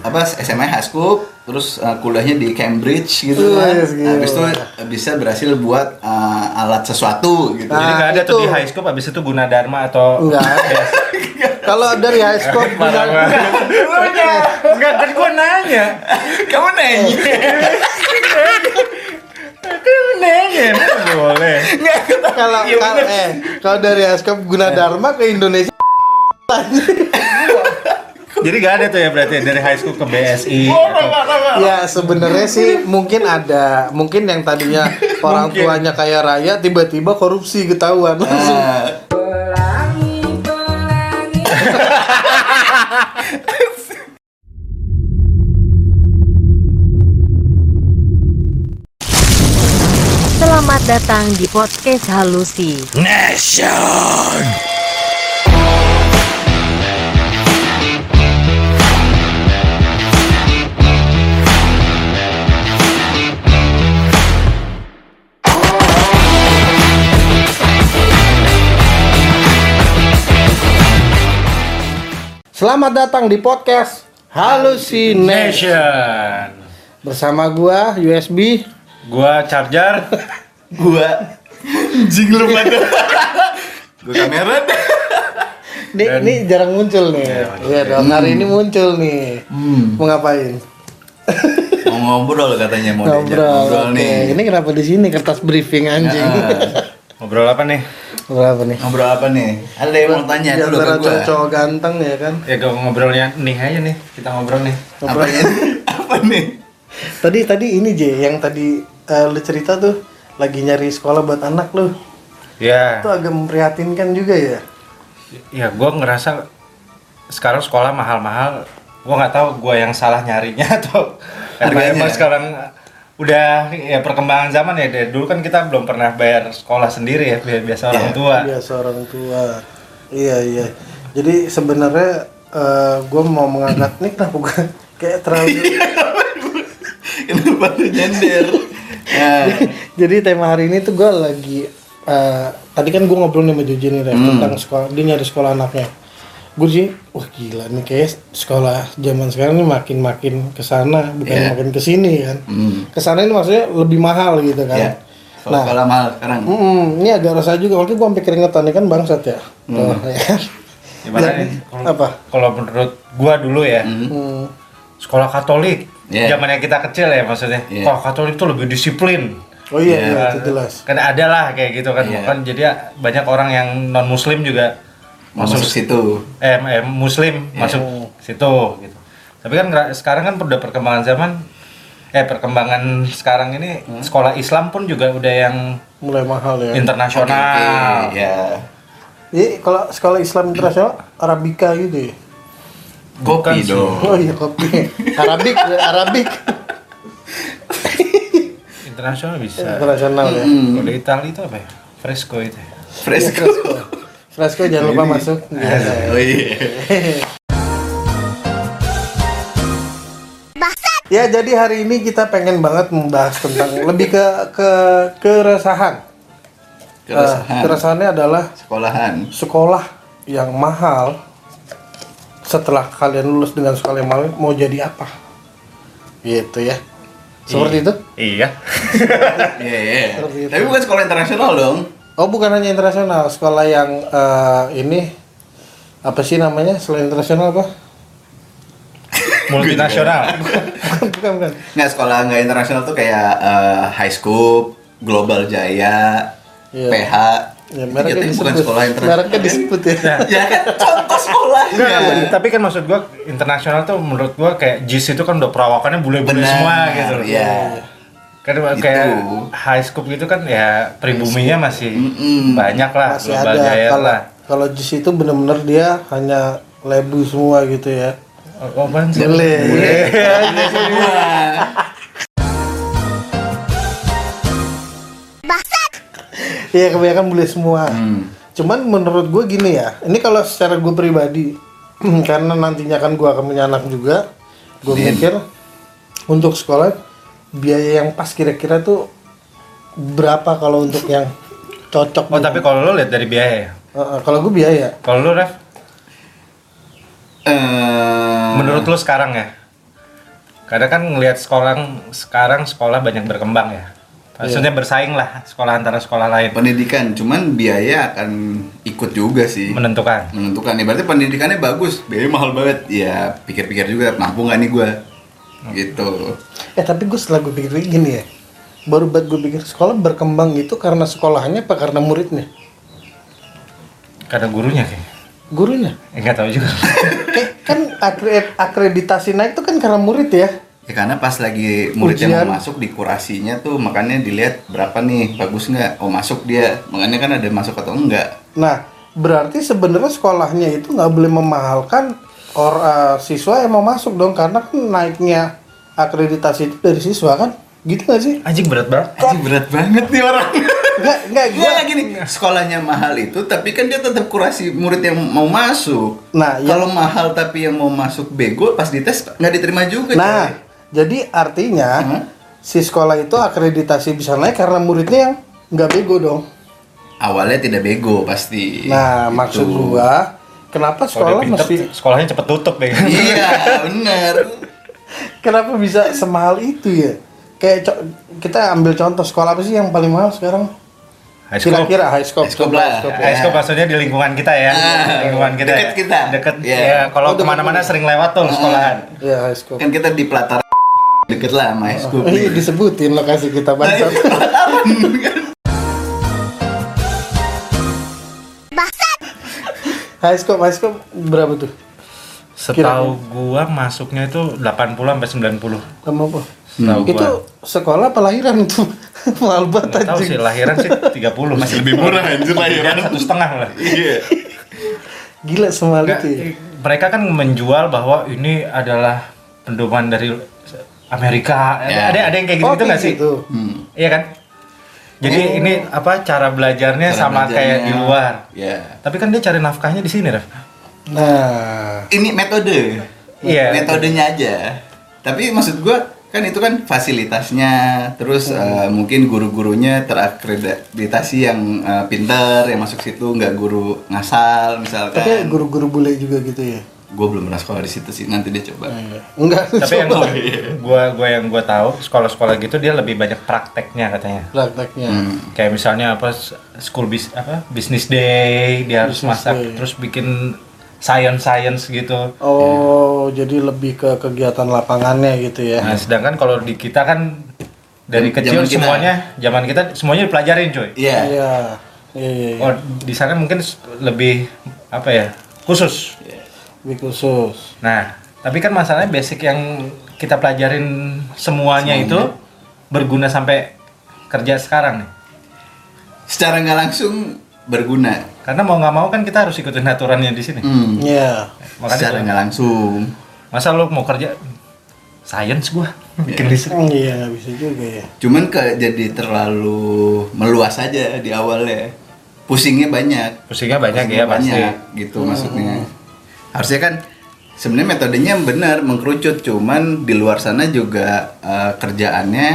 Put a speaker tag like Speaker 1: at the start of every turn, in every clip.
Speaker 1: apa SMA high school terus eh, kuliahnya di Cambridge gitu kan
Speaker 2: Wes, gila.
Speaker 1: habis itu bisa berhasil buat eh, alat sesuatu gitu
Speaker 3: Jadi
Speaker 2: Nah,
Speaker 3: nggak ada tuh
Speaker 2: itu.
Speaker 3: di high school abis itu Gunadarma atau
Speaker 2: Enggak. Kalau dari high school
Speaker 3: banget. Enggak kan gua nanya.
Speaker 1: kamu nanya
Speaker 3: Kan nanya. Boleh.
Speaker 2: kalau
Speaker 1: Iya,
Speaker 2: kalau eh dari high school Gunadarma ke Indonesia
Speaker 3: Jadi gak ada tuh ya berarti dari high school ke BSI atau
Speaker 2: Ya sebenarnya sih mungkin ada, mungkin yang tadinya orang
Speaker 3: Mungkin.
Speaker 2: tuanya kaya raya tiba-tiba korupsi ketahuan langsung.
Speaker 1: Nah,
Speaker 4: Selamat datang di podcast Halusi.
Speaker 3: Nation.
Speaker 2: Selamat datang di podcast Halusination
Speaker 3: Nation.
Speaker 2: bersama gua USB.
Speaker 3: Gua charger.
Speaker 1: gua jing lu pada gua kamera
Speaker 2: Ini,
Speaker 3: Dan-
Speaker 2: ini jarang muncul nih.
Speaker 3: Iya,
Speaker 2: Iya dong, hari ini muncul nih.
Speaker 1: hmm.
Speaker 2: Mau ngapain?
Speaker 1: mau ngobrol katanya mau
Speaker 2: Ngobrol.
Speaker 1: ngobrol
Speaker 2: Oke.
Speaker 1: nih
Speaker 2: Ini kenapa di sini kertas briefing anjing?
Speaker 1: Nah,
Speaker 3: Ngobrol apa nih?
Speaker 2: Ngobrol apa nih?
Speaker 1: ngobrol apa nih ada yang mau tanya dulu ke gua
Speaker 2: cowok-cowok ganteng ya kan.
Speaker 3: Ya gua ngobrolnya nih aja nih. Kita ngobrol nih.
Speaker 1: apa ya apa nih
Speaker 2: Tadi tadi ini J yang tadi eh, lu cerita tuh lagi nyari sekolah buat anak lu.
Speaker 3: Ya.
Speaker 2: Itu agak memprihatinkan juga ya.
Speaker 3: Ya gua ngerasa sekarang sekolah mahal-mahal. Gua nggak tahu gua yang salah nyarinya atau emang,
Speaker 1: Harganya.
Speaker 3: emang sekarang udah ya perkembangan zaman ya dari dulu kan kita belum pernah bayar sekolah sendiri ya bi- biasa orang
Speaker 1: Iya.
Speaker 3: tua
Speaker 2: Biasa orang tua. Iya iya. Jadi sebenarnya eh gue mau mengangkat nih kenapa gue kayak terlalu.
Speaker 1: kenapa lu nyender nah,
Speaker 2: Jadi tema hari ini tuh gue lagi eh tadi kan gue ngobrol nih sama Joji nih
Speaker 1: Hmm.
Speaker 2: tentang sekolah dia nyari sekolah anaknya. Gue sih, wah gila nih kayak sekolah zaman sekarang nih makin makin ke sana bukan
Speaker 1: Iya.
Speaker 2: makin ke sini kan.
Speaker 1: hmm.
Speaker 2: Ke sana ini maksudnya lebih mahal gitu kan.
Speaker 1: ya
Speaker 2: Nah.
Speaker 1: sekolah mahal sekarang
Speaker 2: Mm, ini agak resah juga, waktu gue sampai keringetan ini kan bangsat ya.
Speaker 1: Hmm.
Speaker 2: Tuh, ya kan?
Speaker 3: gimana kalau-
Speaker 2: apa?
Speaker 3: kalau menurut gua dulu ya.
Speaker 1: Hmm.
Speaker 3: sekolah Katolik
Speaker 1: Iya.
Speaker 3: zamannya kita kecil ya maksudnya
Speaker 1: Iya.
Speaker 3: kalau Katolik tuh lebih disiplin
Speaker 2: Oh iya,
Speaker 1: Iya.
Speaker 2: iya, itu jelas.
Speaker 3: kan ada lah kayak gitu kan
Speaker 1: Iya.
Speaker 3: kan jadi ya banyak orang yang non Muslim juga
Speaker 1: mau masuk situ
Speaker 3: eh, eh, Muslim
Speaker 1: Iya.
Speaker 3: masuk situ gitu tapi kan sekarang kan udah perkembangan zaman eh perkembangan sekarang ini
Speaker 1: Hmm.
Speaker 3: sekolah Islam pun juga udah yang
Speaker 2: Mulai mahal ya.
Speaker 3: internasional
Speaker 1: Oke, ya
Speaker 2: Jadi kalau sekolah Islam internasional Arabika gitu ya.
Speaker 1: Kopi
Speaker 3: sih.
Speaker 1: dong
Speaker 2: Oh iya kopi. Arabik, Arabik.
Speaker 3: internasional bisa
Speaker 2: internasional ya.
Speaker 1: Hmm.
Speaker 3: kalau di Italia itu apa ya fresco itu ya.
Speaker 1: fresco
Speaker 2: Fresco jangan lupa masuk. Iya.
Speaker 1: oh iya
Speaker 2: Ya jadi hari ini kita pengen banget membahas tentang lebih ke ke keresahan.
Speaker 1: Keresahan
Speaker 2: keresahannya adalah
Speaker 1: sekolahan
Speaker 2: sekolah yang mahal. Setelah kalian lulus dengan sekolah yang mahal, mau jadi apa? Gitu ya. Seperti itu?
Speaker 3: iya
Speaker 1: iya iya tapi bukan sekolah internasional dong
Speaker 2: Oh bukan hanya internasional, sekolah yang eh, ini apa sih namanya selain internasional apa?
Speaker 3: multinasional
Speaker 2: bukan bukan.
Speaker 1: nggak sekolah nggak internasional tuh kayak eh, high school global jaya
Speaker 2: Iya.
Speaker 1: PH
Speaker 2: Ya,
Speaker 1: Itu
Speaker 2: mereknya
Speaker 1: jatuhnya bukan
Speaker 2: disebut.
Speaker 1: sekolah internasional
Speaker 2: Mereknya disebut ya.
Speaker 1: ya kan contoh sekolahnya
Speaker 3: Enggak, tapi kan maksud gua internasional tuh menurut gua kayak JIS itu kan udah perawakannya bule-bule semua gitu.
Speaker 1: iya.
Speaker 3: Kan
Speaker 1: Gitu.
Speaker 3: kayak high school gitu kan ya pribuminya masih
Speaker 1: Mm-mm.
Speaker 3: banyak lah,
Speaker 2: Masih
Speaker 3: global
Speaker 2: ada
Speaker 3: jaya
Speaker 2: kalau
Speaker 3: lah.
Speaker 2: kalau jus itu bener-bener dia hanya lebu semua gitu ya.
Speaker 3: Oh, apaan sih?
Speaker 2: Bule.
Speaker 1: semua
Speaker 2: Iya kebanyakan bule semua.
Speaker 1: Hmm.
Speaker 2: Cuman menurut gue gini ya, ini kalau secara gue pribadi, karena nantinya kan gue akan punya anak juga, gue mikir untuk sekolah biaya yang pas kira-kira tuh berapa kalau untuk yang cocok.
Speaker 3: Oh, tapi kalau lo lihat dari biaya ya.
Speaker 2: Eh, eh, kalau gue biaya,
Speaker 3: Kalau lo Ref,
Speaker 1: Eh,
Speaker 3: menurut lo sekarang ya? Kadang kan ngelihat sekolah sekarang sekolah banyak berkembang ya. Maksudnya bersaing lah sekolah antara sekolah lain
Speaker 1: pendidikan cuman biaya akan ikut juga sih
Speaker 3: menentukan.
Speaker 1: menentukan nih berarti pendidikannya bagus biaya mahal banget ya pikir-pikir juga mampu nggak nih gue gitu
Speaker 2: Eh tapi gue setelah gue pikir gini ya Baru buat gue pikir sekolah berkembang itu karena sekolahnya apa karena muridnya?
Speaker 3: Karena gurunya kayak.
Speaker 2: Gurunya
Speaker 3: Enggak tahu juga.
Speaker 2: Kayak kan akre- akreditasi naik itu kan karena murid ya
Speaker 1: ya karena pas lagi murid yang
Speaker 2: Ujian.
Speaker 1: mau masuk di kurasinya tuh makanya dilihat berapa nih bagus nggak oh masuk dia makanya kan ada masuk atau enggak
Speaker 2: Nah berarti sebenarnya sekolahnya itu nggak boleh memahalkan or eh, siswa yang mau masuk dong karena kan naiknya akreditasi itu dari siswa kan gitu nggak sih?
Speaker 3: Anjing berat banget.
Speaker 1: Anjing berat banget nih orang
Speaker 2: Enggak, enggak
Speaker 1: Gue
Speaker 2: gua.
Speaker 1: lagi nih sekolahnya mahal itu tapi kan dia tetap kurasi murid yang mau masuk
Speaker 2: Nah,
Speaker 1: kalau mahal tapi yang mau masuk bego pas dites nggak diterima juga
Speaker 2: Nah,
Speaker 1: coy.
Speaker 2: jadi artinya
Speaker 1: Hmm?
Speaker 2: si sekolah itu akreditasi bisa naik karena muridnya yang nggak bego dong.
Speaker 1: awalnya tidak bego pasti
Speaker 2: Nah,
Speaker 1: Gitu.
Speaker 2: maksud gua, kenapa sekolah
Speaker 3: pinter,
Speaker 2: mesti
Speaker 3: sekolahnya cepet tutup ya.
Speaker 1: iya bener
Speaker 2: kenapa bisa semahal itu ya? Kayak co- kita ambil contoh sekolah apa sih yang paling mahal sekarang?
Speaker 3: High school.
Speaker 2: Kira-kira high school.
Speaker 1: High school lah.
Speaker 2: high school.
Speaker 3: High school maksudnya di lingkungan kita ya.
Speaker 1: Ah,
Speaker 3: lingkungan kita.
Speaker 1: deket
Speaker 3: ya.
Speaker 1: kita.
Speaker 3: Deket.
Speaker 1: Iya.
Speaker 3: Ya, kalau
Speaker 2: Oh,
Speaker 3: ke
Speaker 2: mana-mana
Speaker 3: sering lewat tuh sekolahan.
Speaker 2: Iya, high school.
Speaker 1: kan kita di pelataran deket lah sama high school
Speaker 2: Oh, iya disebutin lokasi kita
Speaker 1: Nah,
Speaker 2: bangsat. High school, high school berapa tuh?
Speaker 3: Setahu gua masuknya itu 80 sampai 90.
Speaker 2: Sama apa?
Speaker 3: Setahu gua.
Speaker 2: Itu sekolah apa lahiran itu? Mahal banget
Speaker 3: Nggak tahu
Speaker 2: anjing.
Speaker 3: sih lahiran sih 30 masih
Speaker 1: lebih murah anjir lahiran.
Speaker 3: satu setengah lah.
Speaker 1: iya
Speaker 2: Gila
Speaker 3: Nggak,
Speaker 2: itu ya.
Speaker 3: mereka kan menjual bahwa ini adalah pendoman dari Amerika.
Speaker 1: Ya.
Speaker 3: Ada ada yang kayak gitu,
Speaker 2: Oh,
Speaker 3: gitu nggak
Speaker 2: kayak
Speaker 3: sih?
Speaker 2: gitu.
Speaker 1: Hmm.
Speaker 3: Iya kan? Jadi
Speaker 2: Oh.
Speaker 3: ini apa cara belajarnya
Speaker 1: Cara
Speaker 3: sama
Speaker 1: belajarnya.
Speaker 3: kayak di luar.
Speaker 1: ya
Speaker 3: Tapi kan dia cari nafkahnya di sini, Ref.
Speaker 2: Nah,
Speaker 1: ini metode
Speaker 3: Iya.
Speaker 1: metodenya aja tapi maksud gua kan itu kan fasilitasnya terus eh, mungkin guru-gurunya terakreditasi yang eh, pinter yang masuk situ nggak guru ngasal
Speaker 2: tapi
Speaker 1: misalkan
Speaker 2: guru-guru bule juga gitu ya.
Speaker 1: Gue belum pernah sekolah di situ sih nanti dia coba
Speaker 2: Enggak,
Speaker 3: Tapi yang gua gua yang gua tahu sekolah-sekolah gitu dia lebih banyak prakteknya katanya.
Speaker 2: prakteknya.
Speaker 1: Hmm.
Speaker 3: Kayak misalnya apa school bis apa business day dia harus
Speaker 2: Business
Speaker 3: masak
Speaker 2: day.
Speaker 3: terus bikin science science gitu.
Speaker 2: Oh, jadi lebih ke kegiatan lapangannya gitu ya.
Speaker 3: Nah, sedangkan kalau di kita kan dari
Speaker 1: Zaman
Speaker 3: kecil
Speaker 1: kita.
Speaker 3: semuanya zaman kita semuanya dipelajarin, coy.
Speaker 1: iya
Speaker 2: Iya. Iya, iya, iya.
Speaker 3: Oh, di sana mungkin lebih apa ya? khusus.
Speaker 2: Lebih khusus.
Speaker 3: Nah, tapi kan masalahnya basic yang kita pelajarin semuanya, itu berguna sampai kerja sekarang nih.
Speaker 1: secara nggak langsung berguna
Speaker 3: Karena mau nggak mau kan kita harus ikutin aturannya di sini.
Speaker 1: Hmm.
Speaker 2: Iya.
Speaker 3: Makanya
Speaker 1: secara
Speaker 3: kalau-
Speaker 1: nggak langsung
Speaker 3: Masa lu mau kerja science gua bikin listrik.
Speaker 2: Hmm, Iya, nggak bisa juga ya.
Speaker 1: cuman ke jadi terlalu meluas aja di awalnya pusingnya banyak
Speaker 3: Pusingnya banyak ya
Speaker 1: Pusingnya
Speaker 3: pasti.
Speaker 1: banyak gitu maksudnya harusnya kan sebenarnya metodenya benar mengkerucut cuman di luar sana juga eh, kerjaannya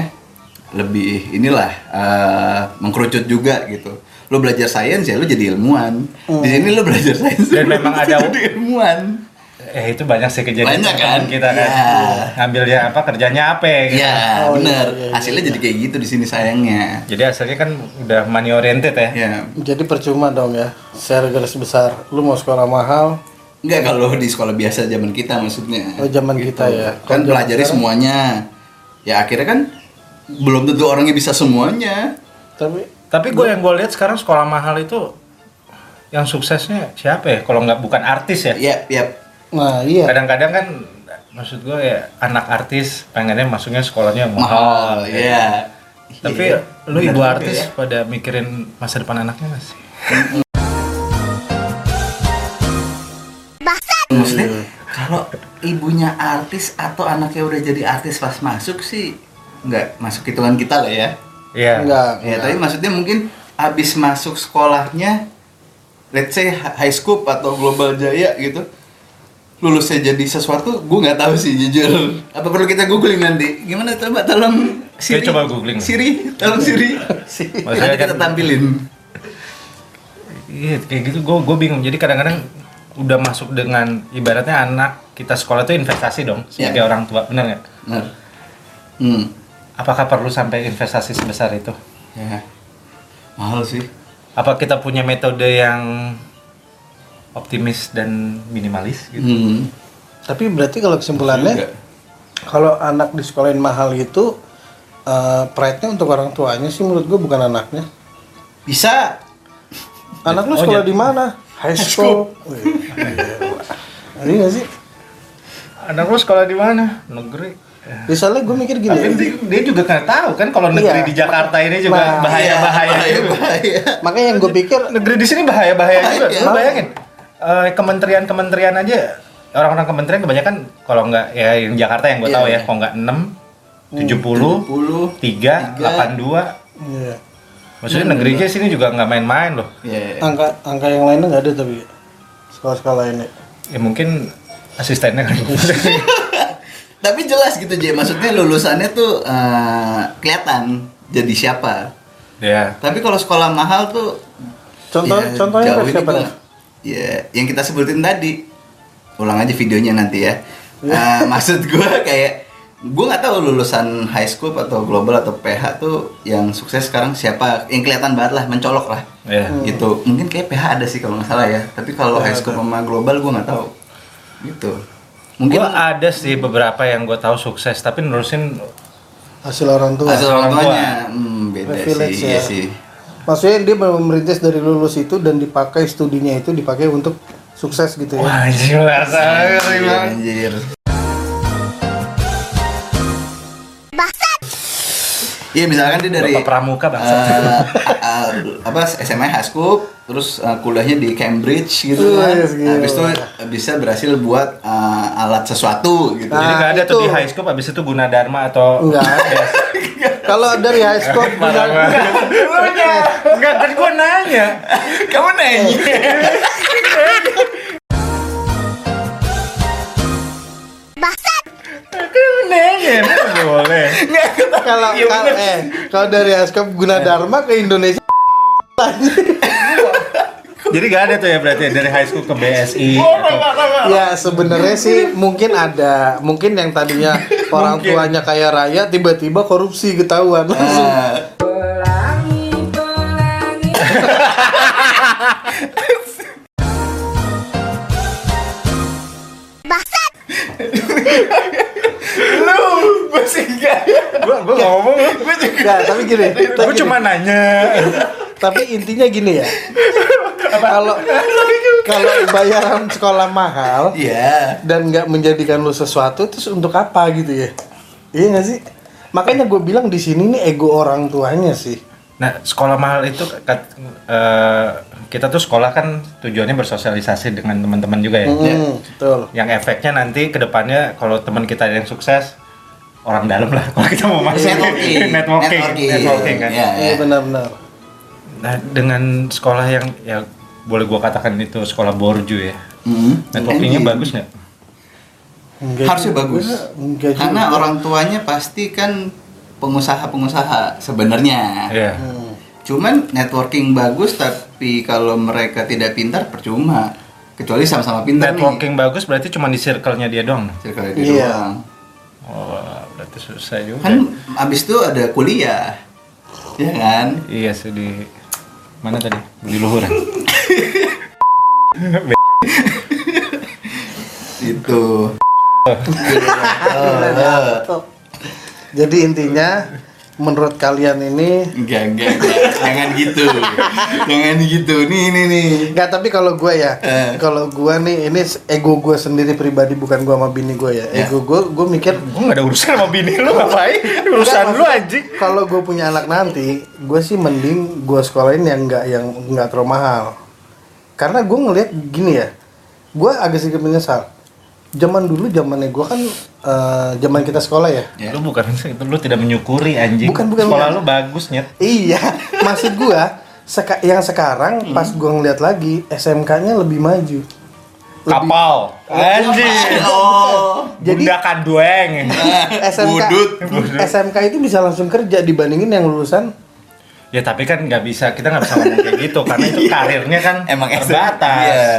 Speaker 1: lebih inilah eh, mengkerucut juga gitu lo belajar sains ya lo jadi ilmuwan di sini lo belajar sains
Speaker 3: Dan memang ada-
Speaker 1: jadi ilmuwan
Speaker 3: Eh itu banyak sih kejadian
Speaker 1: Banyak kan?
Speaker 3: kita kan.
Speaker 1: Iya.
Speaker 3: Ngambilnya apa kerjanya apa gitu.
Speaker 1: Iya
Speaker 2: Oh,
Speaker 1: benar
Speaker 2: iya, iya,
Speaker 1: hasilnya
Speaker 2: iya.
Speaker 1: jadi kayak gitu di sini sayangnya
Speaker 3: Jadi hasilnya kan udah money oriented ya.
Speaker 1: ya
Speaker 2: Jadi percuma dong ya. Secara garis besar, lu mau sekolah mahal,
Speaker 1: Enggak kalau di sekolah biasa zaman kita maksudnya.
Speaker 2: Oh, zaman kita ya.
Speaker 1: Kan
Speaker 2: Kalau
Speaker 1: pelajari
Speaker 2: zaman
Speaker 1: semuanya. Ya akhirnya kan belum tentu orangnya bisa semuanya.
Speaker 2: tapi
Speaker 3: Tapi gue yang gue lihat sekarang sekolah mahal itu yang suksesnya siapa ya? Kalau nggak bukan artis ya.
Speaker 1: Ya, ya.
Speaker 2: nah iya.
Speaker 3: Kadang-kadang kan maksud gue ya anak artis pengennya masuknya sekolahnya yang mahal.
Speaker 1: Mahal, ya.
Speaker 3: Tapi
Speaker 1: Iya,
Speaker 3: lu ibu artis
Speaker 1: ya.
Speaker 3: pada mikirin masa depan anaknya nggak
Speaker 1: Maksudnya kalau ibunya artis atau anaknya udah jadi artis pas masuk sih nggak masuk hitungan kita lah ya.
Speaker 3: Iya.
Speaker 2: Enggak.
Speaker 1: Ya,
Speaker 2: enggak.
Speaker 1: tapi maksudnya mungkin habis masuk sekolahnya let's say high school atau global jaya gitu lulusnya jadi sesuatu gue nggak tahu sih jujur apa perlu kita googling nanti gimana coba tolong Siri
Speaker 3: coba googling.
Speaker 1: Siri tolong Siri
Speaker 3: Maksudnya
Speaker 1: nanti kita
Speaker 3: kan-
Speaker 1: tampilin
Speaker 3: Iya kayak gitu gue gue bingung. Jadi kadang-kadang udah masuk dengan ibaratnya anak kita sekolah itu investasi dong sebagai
Speaker 1: Iya.
Speaker 3: orang tua, benar nggak?
Speaker 1: Benar. Hmm.
Speaker 3: Apakah perlu sampai investasi sebesar itu?
Speaker 1: Ya. Mahal sih.
Speaker 3: Apa kita punya metode yang optimis dan minimalis gitu?
Speaker 1: Hmm.
Speaker 2: Tapi berarti kalau kesimpulannya
Speaker 1: Juga.
Speaker 2: kalau anak di sekolahin mahal itu eh, pride-nya untuk orang tuanya sih menurut gue bukan anaknya.
Speaker 1: Bisa.
Speaker 2: Anak lu
Speaker 3: Oh,
Speaker 2: sekolah
Speaker 3: jadi-
Speaker 2: di mana? High school. Wih, Ini nggak sih?
Speaker 3: Anak lu sekolah di mana? Negeri.
Speaker 2: Ya, soalnya gue mikir gini.
Speaker 3: Tapi dia, dia juga nggak tahu kan kalau negeri
Speaker 2: Iya.
Speaker 3: di Jakarta ini juga bahaya-bahaya
Speaker 1: bahaya,
Speaker 3: juga.
Speaker 1: bahaya.
Speaker 2: Makanya yang gue pikir
Speaker 3: Negeri di sini bahaya-bahaya juga.
Speaker 1: Bahaya.
Speaker 3: Lu bayangin eh, kementerian-kementerian aja orang-orang kementerian kebanyakan kalau nggak ya yang Jakarta yang gue
Speaker 1: Iya,
Speaker 3: tahu ya
Speaker 1: iya.
Speaker 3: kalau nggak 6 70
Speaker 1: 70.
Speaker 3: 3
Speaker 1: Tiga.
Speaker 3: 82
Speaker 2: Iya.
Speaker 3: Maksudnya negerinya sini juga nggak main-main loh.
Speaker 1: Iya.
Speaker 2: angka angka yang lainnya nggak ada tapi sekolah-sekolah lainnya.
Speaker 3: Ya mungkin asistennya kan.
Speaker 1: Tapi jelas gitu J, maksudnya lulusannya tuh eh, kelihatan jadi siapa.
Speaker 3: ya.
Speaker 1: Tapi kalau sekolah mahal tuh
Speaker 2: Contoh
Speaker 1: ya,
Speaker 2: contohnya
Speaker 1: jauh
Speaker 2: siapa?
Speaker 1: gua-
Speaker 2: nih?
Speaker 1: Ya, yang kita sebutin tadi. Ulang aja videonya nanti ya. Eh, maksud gua kayak gua nggak tahu lulusan high school atau global atau PH tuh yang sukses sekarang siapa. Yang kelihatan banget lah mencolok lah.
Speaker 3: Ya.
Speaker 1: gitu. Mungkin kayak PH ada sih kalau nggak salah ya. Tapi kalau high school sama global gua nggak tahu. Gitu. Mungkin
Speaker 3: Mungkin ada sih beberapa yang gue tahu sukses tapi nerusin
Speaker 2: Hasil orang tua.
Speaker 1: hasil orang
Speaker 3: orang tua.
Speaker 1: tuanya hmm, beda
Speaker 2: Privilege
Speaker 1: sih
Speaker 2: ya.
Speaker 1: iya sih.
Speaker 2: Maksudnya dia merintis dari lulus itu dan dipakai studinya itu dipakai untuk sukses gitu ya.
Speaker 3: wah jelas
Speaker 1: Iya, anjir Iya misalkan dia dari
Speaker 3: Bapak pramuka bangsa
Speaker 1: eh, eh, apa SMA high school terus eh, kuliahnya di Cambridge gitu kan.
Speaker 2: Wih, gila.
Speaker 1: Habis itu bisa berhasil buat eh, alat sesuatu gitu.
Speaker 2: Nah,
Speaker 3: Jadi nggak ada tuh
Speaker 2: itu.
Speaker 3: di high school habis itu guna dharma atau
Speaker 2: Enggak ada. Kalau dari high school
Speaker 3: nya. Enggak, tadi gua nanya.
Speaker 1: Kamu nanya.
Speaker 3: Kamu boleh.
Speaker 2: kalau kalau eh kalau dari high school guna dharma ke Indonesia
Speaker 3: Jadi nggak ada tuh ya berarti ya, dari high school ke BSI. atau-
Speaker 2: ya sebenarnya sih mungkin ada mungkin yang tadinya orang
Speaker 3: Mungkin.
Speaker 2: tuanya kaya raya tiba-tiba korupsi ketahuan langsung
Speaker 1: Eh, lu
Speaker 3: nggak ngomong.
Speaker 1: gue juga
Speaker 2: Nggak, tapi gini gini.
Speaker 3: cuma nanya.
Speaker 2: tapi intinya gini ya. Kalau kalau bayaran sekolah mahal
Speaker 1: iya.
Speaker 2: dan nggak menjadikan lu sesuatu terus untuk apa gitu ya? Iya nggak sih? Makanya gue bilang di sini nih ego orang tuanya sih.
Speaker 3: Nah, sekolah mahal itu kat- eh, kita tuh sekolah kan tujuannya bersosialisasi dengan teman-teman juga ya.
Speaker 2: Hmm, betul.
Speaker 3: Yang efeknya nanti ke depannya kalau teman kita yang sukses orang dalam lah kalau kita mau masuk
Speaker 1: networking
Speaker 3: networking, networking kan.
Speaker 1: Iya,
Speaker 2: iya
Speaker 1: iya.
Speaker 2: benar-benar
Speaker 3: Nah, dengan sekolah yang ya boleh gua katakan itu sekolah borju ya.
Speaker 1: Hmm.
Speaker 3: Networkingnya
Speaker 1: Anjing.
Speaker 3: bagus nggak?
Speaker 2: Enggak
Speaker 1: harusnya
Speaker 2: juga,
Speaker 1: bagus
Speaker 2: enggak juga.
Speaker 1: karena orang tuanya pasti kan pengusaha-pengusaha sebenarnya
Speaker 3: Iya.
Speaker 2: Hmm.
Speaker 1: cuman networking bagus tapi kalau mereka tidak pintar percuma kecuali sama-sama pintar
Speaker 3: Networking bagus berarti cuma di circle-nya dia doang.
Speaker 1: nih Circle dia
Speaker 2: Iya.
Speaker 1: doang.
Speaker 3: Oh, berarti susah juga.
Speaker 1: kan abis itu ada kuliah ya kan
Speaker 3: Iya sih di mana tadi? Di luhuran.
Speaker 1: itu
Speaker 2: jadi intinya menurut kalian ini
Speaker 1: enggak enggak, enggak. jangan gitu jangan gitu nih nih nih
Speaker 2: Enggak, tapi kalau gue ya,
Speaker 1: Eh.
Speaker 2: kalau gue nih, ini ego gue sendiri pribadi bukan gue sama bini gue ya.
Speaker 1: Ya.
Speaker 2: Ego gue, gue mikir
Speaker 3: Gue gak ada urusan sama bini lu ngapain? Urusan
Speaker 2: Enggak,
Speaker 3: lu anjing.
Speaker 2: Kalau gue punya anak nanti, gue sih mending gue sekolahin yang enggak yang enggak terlalu mahal. Karena gue ngelihat gini ya, gue agak sedikit menyesal. Zaman dulu zamannya gue kan eh, zaman kita sekolah ya.
Speaker 1: Ya.
Speaker 3: Lu bukan itu lu tidak menyukuri anjing.
Speaker 2: Bukan, bukan,
Speaker 3: Sekolah
Speaker 2: bukan.
Speaker 3: lu bagus nyet.
Speaker 2: Iya, maksud gue seka yang sekarang pas gue ngeliat lagi SMK-nya lebih maju. Lebih-
Speaker 3: Kapal. Anjing.
Speaker 1: oh
Speaker 2: Jadi-
Speaker 3: Bunda Kandueng.
Speaker 2: SMK
Speaker 1: Budut.
Speaker 2: SMK itu bisa langsung kerja dibandingin yang lulusan
Speaker 3: Ya tapi kan nggak bisa, kita nggak bisa ngomong kayak gitu karena itu karirnya kan
Speaker 1: Emang
Speaker 3: terbatas.
Speaker 1: Iya.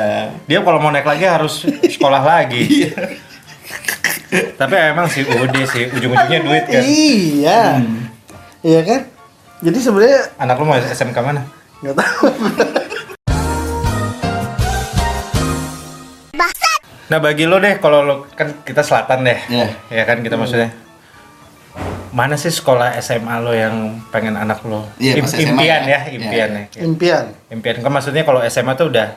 Speaker 3: Dia kalau mau naik lagi harus sekolah lagi.
Speaker 1: Iya.
Speaker 3: Tapi emang sih UD sih ujung-ujungnya duit kan.
Speaker 2: Iya. Iya kan? Jadi sebenarnya
Speaker 3: Anak lu mau SMK mana?
Speaker 2: nggak tahu.
Speaker 3: Nah bagi lo deh kalau lo kan kita selatan deh,
Speaker 1: Iya.
Speaker 3: ya kan kita maksudnya. Mana sih sekolah SMA lo yang pengen anak lo?
Speaker 1: Iya,
Speaker 3: Im- impian
Speaker 1: ya.
Speaker 3: ya, impian ya.
Speaker 2: Impian.
Speaker 3: Impian kan maksudnya kalau SMA tuh udah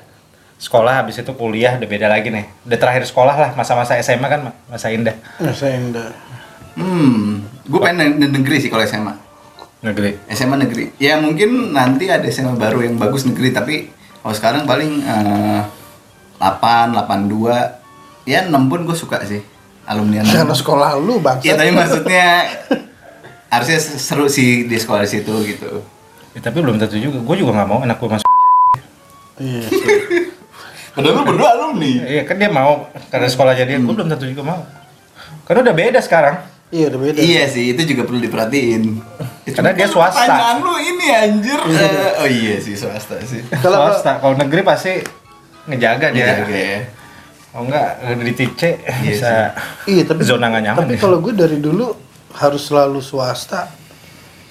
Speaker 3: sekolah habis itu kuliah udah beda lagi nih. Udah terakhir sekolah lah masa-masa SMA kan ma- masa indah
Speaker 2: Masa indah.
Speaker 1: Hmm, gue pengen ne- negeri sih kalau SMA.
Speaker 3: negeri.
Speaker 1: SMA negeri. Ya mungkin nanti ada SMA baru yang bagus negeri, tapi kalau sekarang paling eh, 8, 82, ya 6 pun gue suka sih. Alumni
Speaker 2: Karena
Speaker 1: 6.
Speaker 2: sekolah lu bangsa.
Speaker 1: Iya, tapi maksudnya harusnya seru sih di sekolah situ gitu.
Speaker 3: Ya, tapi belum tentu juga. Gue juga nggak mau anak gue masuk.
Speaker 2: Iya.
Speaker 1: Padahal lu berdua alumni.
Speaker 3: Iya kan dia mau karena sekolahnya dia. Gue belum tentu juga mau. Karena udah beda sekarang.
Speaker 2: Iya, udah beda.
Speaker 1: Iya sih, itu juga perlu diperhatiin. Ya,
Speaker 3: Karena dia
Speaker 1: kan
Speaker 3: swasta.
Speaker 1: Pertanyaan lu ini anjir. Eh, oh iya sih swasta sih.
Speaker 2: Kalau
Speaker 3: Swasta. Kalau negeri pasti ngejaga dia.
Speaker 1: Jaga ya.
Speaker 3: Oh enggak di tice bisa
Speaker 2: Iya, tapi
Speaker 3: zona nggak nyaman
Speaker 2: Tapi
Speaker 3: ya.
Speaker 2: kalau gue dari dulu harus selalu swasta.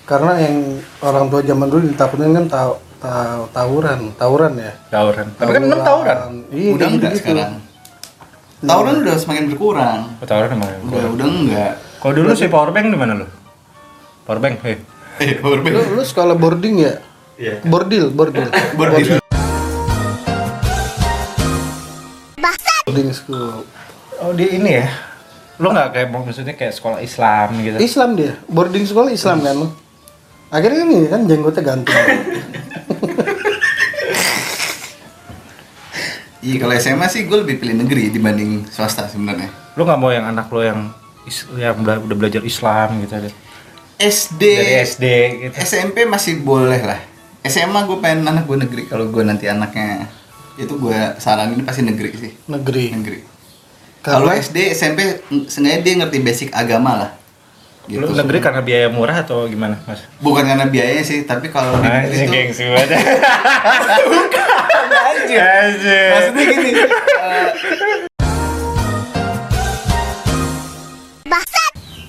Speaker 2: Karena yang orang tua zaman dulu ditakutin kan tahu tahu tawuran, tawuran ya.
Speaker 3: Tawuran. Tapi kan enam tawuran.
Speaker 2: Iya,
Speaker 1: udah enggak
Speaker 2: gitu-gitu.
Speaker 1: sekarang. Tawuran udah semakin berkurang.
Speaker 3: Oh, tawuran emang.
Speaker 1: Udah udah enggak.
Speaker 3: Kalau dulu si powerbank di mana lo? Powerbank, hei.
Speaker 1: Eh, powerbank.
Speaker 2: Lu, lu sekolah boarding ya?
Speaker 3: Iya.
Speaker 2: Bordil, bordil.
Speaker 1: Bordil.
Speaker 2: Boarding school.
Speaker 3: Oh di ini ya? Lo nggak kayak maksudnya kayak sekolah Islam gitu?
Speaker 2: Islam dia, boarding sekolah Islam kan lu. Akhirnya ini kan jenggotnya gantung.
Speaker 1: Iya kalau SMA sih gue lebih pilih negeri dibanding swasta sebenarnya.
Speaker 3: Lo nggak mau yang anak lo yang yang udah, udah belajar Islam gitu ada?
Speaker 1: SD,
Speaker 3: Dari SD gitu.
Speaker 1: SMP masih boleh lah. SMA gue pengen anak gue negeri. Kalau gue nanti anaknya itu gue saranin pasti negeri sih.
Speaker 2: Negeri.
Speaker 1: Negeri. Kalau SD, SMP, sengaja dia ngerti basic agama lah. Gitu.
Speaker 3: Lo negeri karena biaya murah atau gimana mas?
Speaker 1: Bukan karena biayanya sih, tapi kalau di negeri
Speaker 3: Anjing
Speaker 1: itu
Speaker 3: gengsi banget. Anjing.
Speaker 1: maksudnya gini. eh,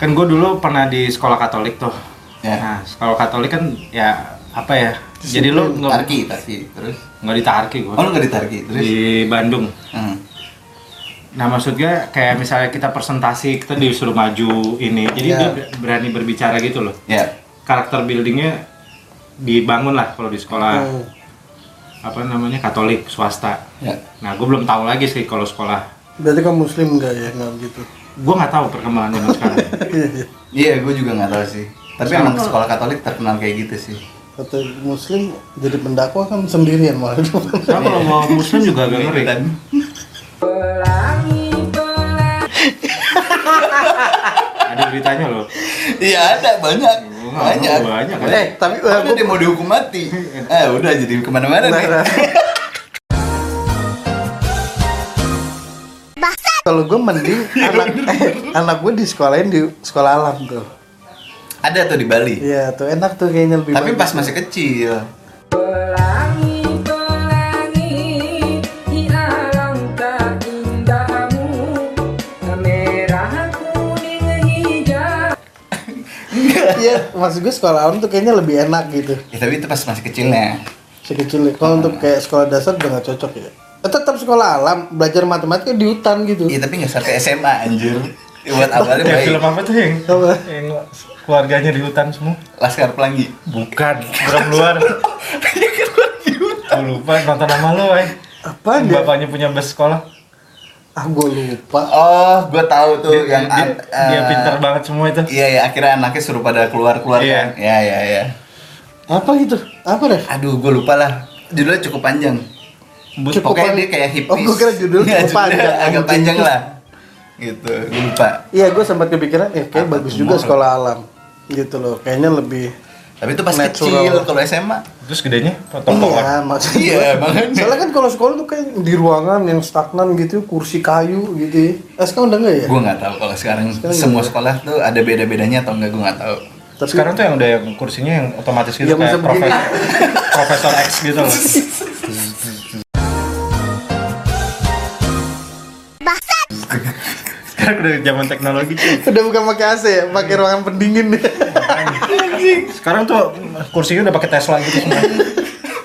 Speaker 3: Kan gue dulu pernah di sekolah Katolik tuh.
Speaker 1: Ya.
Speaker 3: Nah, sekolah Katolik kan ya apa ya? Jadi lo nggak
Speaker 1: tarki, tarki, terus.
Speaker 3: Nggak di Tarki gue.
Speaker 1: Oh nggak ditarki, terus?
Speaker 3: Di Bandung.
Speaker 1: Hmm.
Speaker 3: Nah maksudnya kayak misalnya kita presentasi kita disuruh maju ini, jadi
Speaker 2: Ya.
Speaker 3: dia berani berbicara gitu loh.
Speaker 1: Ya.
Speaker 3: Karakter buildingnya dibangun lah kalau di sekolah
Speaker 2: Hmm.
Speaker 3: apa namanya Katolik swasta.
Speaker 1: Ya.
Speaker 3: Nah gue belum tahu lagi sih kalau sekolah.
Speaker 2: berarti kamu muslim enggak ya? Enggak gitu.
Speaker 3: Gue nggak tahu perkembangan zaman sekarang.
Speaker 2: Iya, iya.
Speaker 1: Iya, gue juga nggak tahu sih. Tapi emang sekolah Katolik terkenal kayak gitu sih.
Speaker 2: Kata muslim jadi pendakwah kan sendirian malah.
Speaker 3: Nah, kalau mau muslim juga agak ngeri.
Speaker 1: Dan
Speaker 3: Ada beritanya loh.
Speaker 1: Iya ada banyak,
Speaker 3: Oh,
Speaker 1: banyak.
Speaker 3: banyak kan?
Speaker 2: eh, tapi
Speaker 1: Oh,
Speaker 2: eh,
Speaker 1: ada dia mau dihukum mati. Ah udah jadi ke mana-mana nih.
Speaker 2: Nah, Kalau gue mending anak eh, anak gue di sekolahin di sekolah alam tuh.
Speaker 1: Ada tuh di Bali.
Speaker 2: Iya tuh enak tuh kayaknya lebih.
Speaker 1: Tapi pas masih kecil.
Speaker 5: Pelangi, pelangi, di alangkah indahmu, merah, kuning, hijau.
Speaker 2: Iya, maksud gue sekolah alam tuh kayaknya lebih enak gitu.
Speaker 1: Ya, tapi itu pas masih kecilnya.
Speaker 2: Sekecil. Kalau untuk kayak sekolah dasar udah gak cocok ya. Tetap sekolah alam, belajar matematika di hutan gitu.
Speaker 1: Iya tapi nggak sampai SMA anjir. Ya, Buat awalnya
Speaker 3: Kayak
Speaker 1: baik.
Speaker 3: film apa tuh yang
Speaker 2: Apa?
Speaker 3: yang keluarganya di hutan semua?
Speaker 1: Laskar Pelangi.
Speaker 3: Bukan, Gerak luar. Gue lupa nonton nama lo, eh.
Speaker 2: Apa
Speaker 3: Yang
Speaker 2: dia?
Speaker 3: Bapaknya punya bus sekolah.
Speaker 2: Ah, gue lupa.
Speaker 1: Oh, gue tahu tuh
Speaker 3: Dia,
Speaker 1: yang
Speaker 3: dia,
Speaker 1: an-
Speaker 3: dia
Speaker 1: eh,
Speaker 3: pintar banget semua itu.
Speaker 1: Iya ya akhirnya anaknya suruh pada keluar-keluar
Speaker 3: Iya.
Speaker 1: kan. Iya iya iya.
Speaker 2: Apa gitu? Apa deh?
Speaker 1: Aduh, gue lupa lah. Judulnya cukup panjang.
Speaker 3: Bus
Speaker 2: Cukup
Speaker 1: Pokoknya
Speaker 2: pan-
Speaker 1: dia kayak hippies.
Speaker 2: Oh, gua kira judulnya
Speaker 1: Nggak,
Speaker 2: cukup panjang.
Speaker 1: Agak panjang lah. Gitu, gue lupa.
Speaker 2: Iya, gue sempat kepikiran, eh kayak bagus juga sekolah alam. Gitu loh, kayaknya lebih
Speaker 1: Tapi itu pas
Speaker 2: Natural.
Speaker 1: kecil kalau SMA.
Speaker 3: Terus gedenya potong-potong.
Speaker 2: Iya, maksudnya.
Speaker 1: Iya, makanya.
Speaker 2: Soalnya kan kalau sekolah tuh kayak di ruangan yang stagnan gitu, kursi kayu gitu. ya. Eh, sekarang udah enggak ya?
Speaker 1: Gue nggak tahu kalau sekarang,
Speaker 2: Sekarang
Speaker 1: semua
Speaker 2: nggak.
Speaker 1: sekolah tuh ada beda-bedanya atau enggak gue nggak tahu.
Speaker 2: Tapi
Speaker 3: Sekarang tuh yang udah yang kursinya yang otomatis gitu
Speaker 2: bisa
Speaker 3: kayak profesor, profesor X gitu loh. Sekarang udah zaman teknologi cuy.
Speaker 2: Udah bukan pakai AC ya, pakai ruangan pendingin deh.
Speaker 3: Sekarang tuh kursinya udah pakai Tesla gitu semua.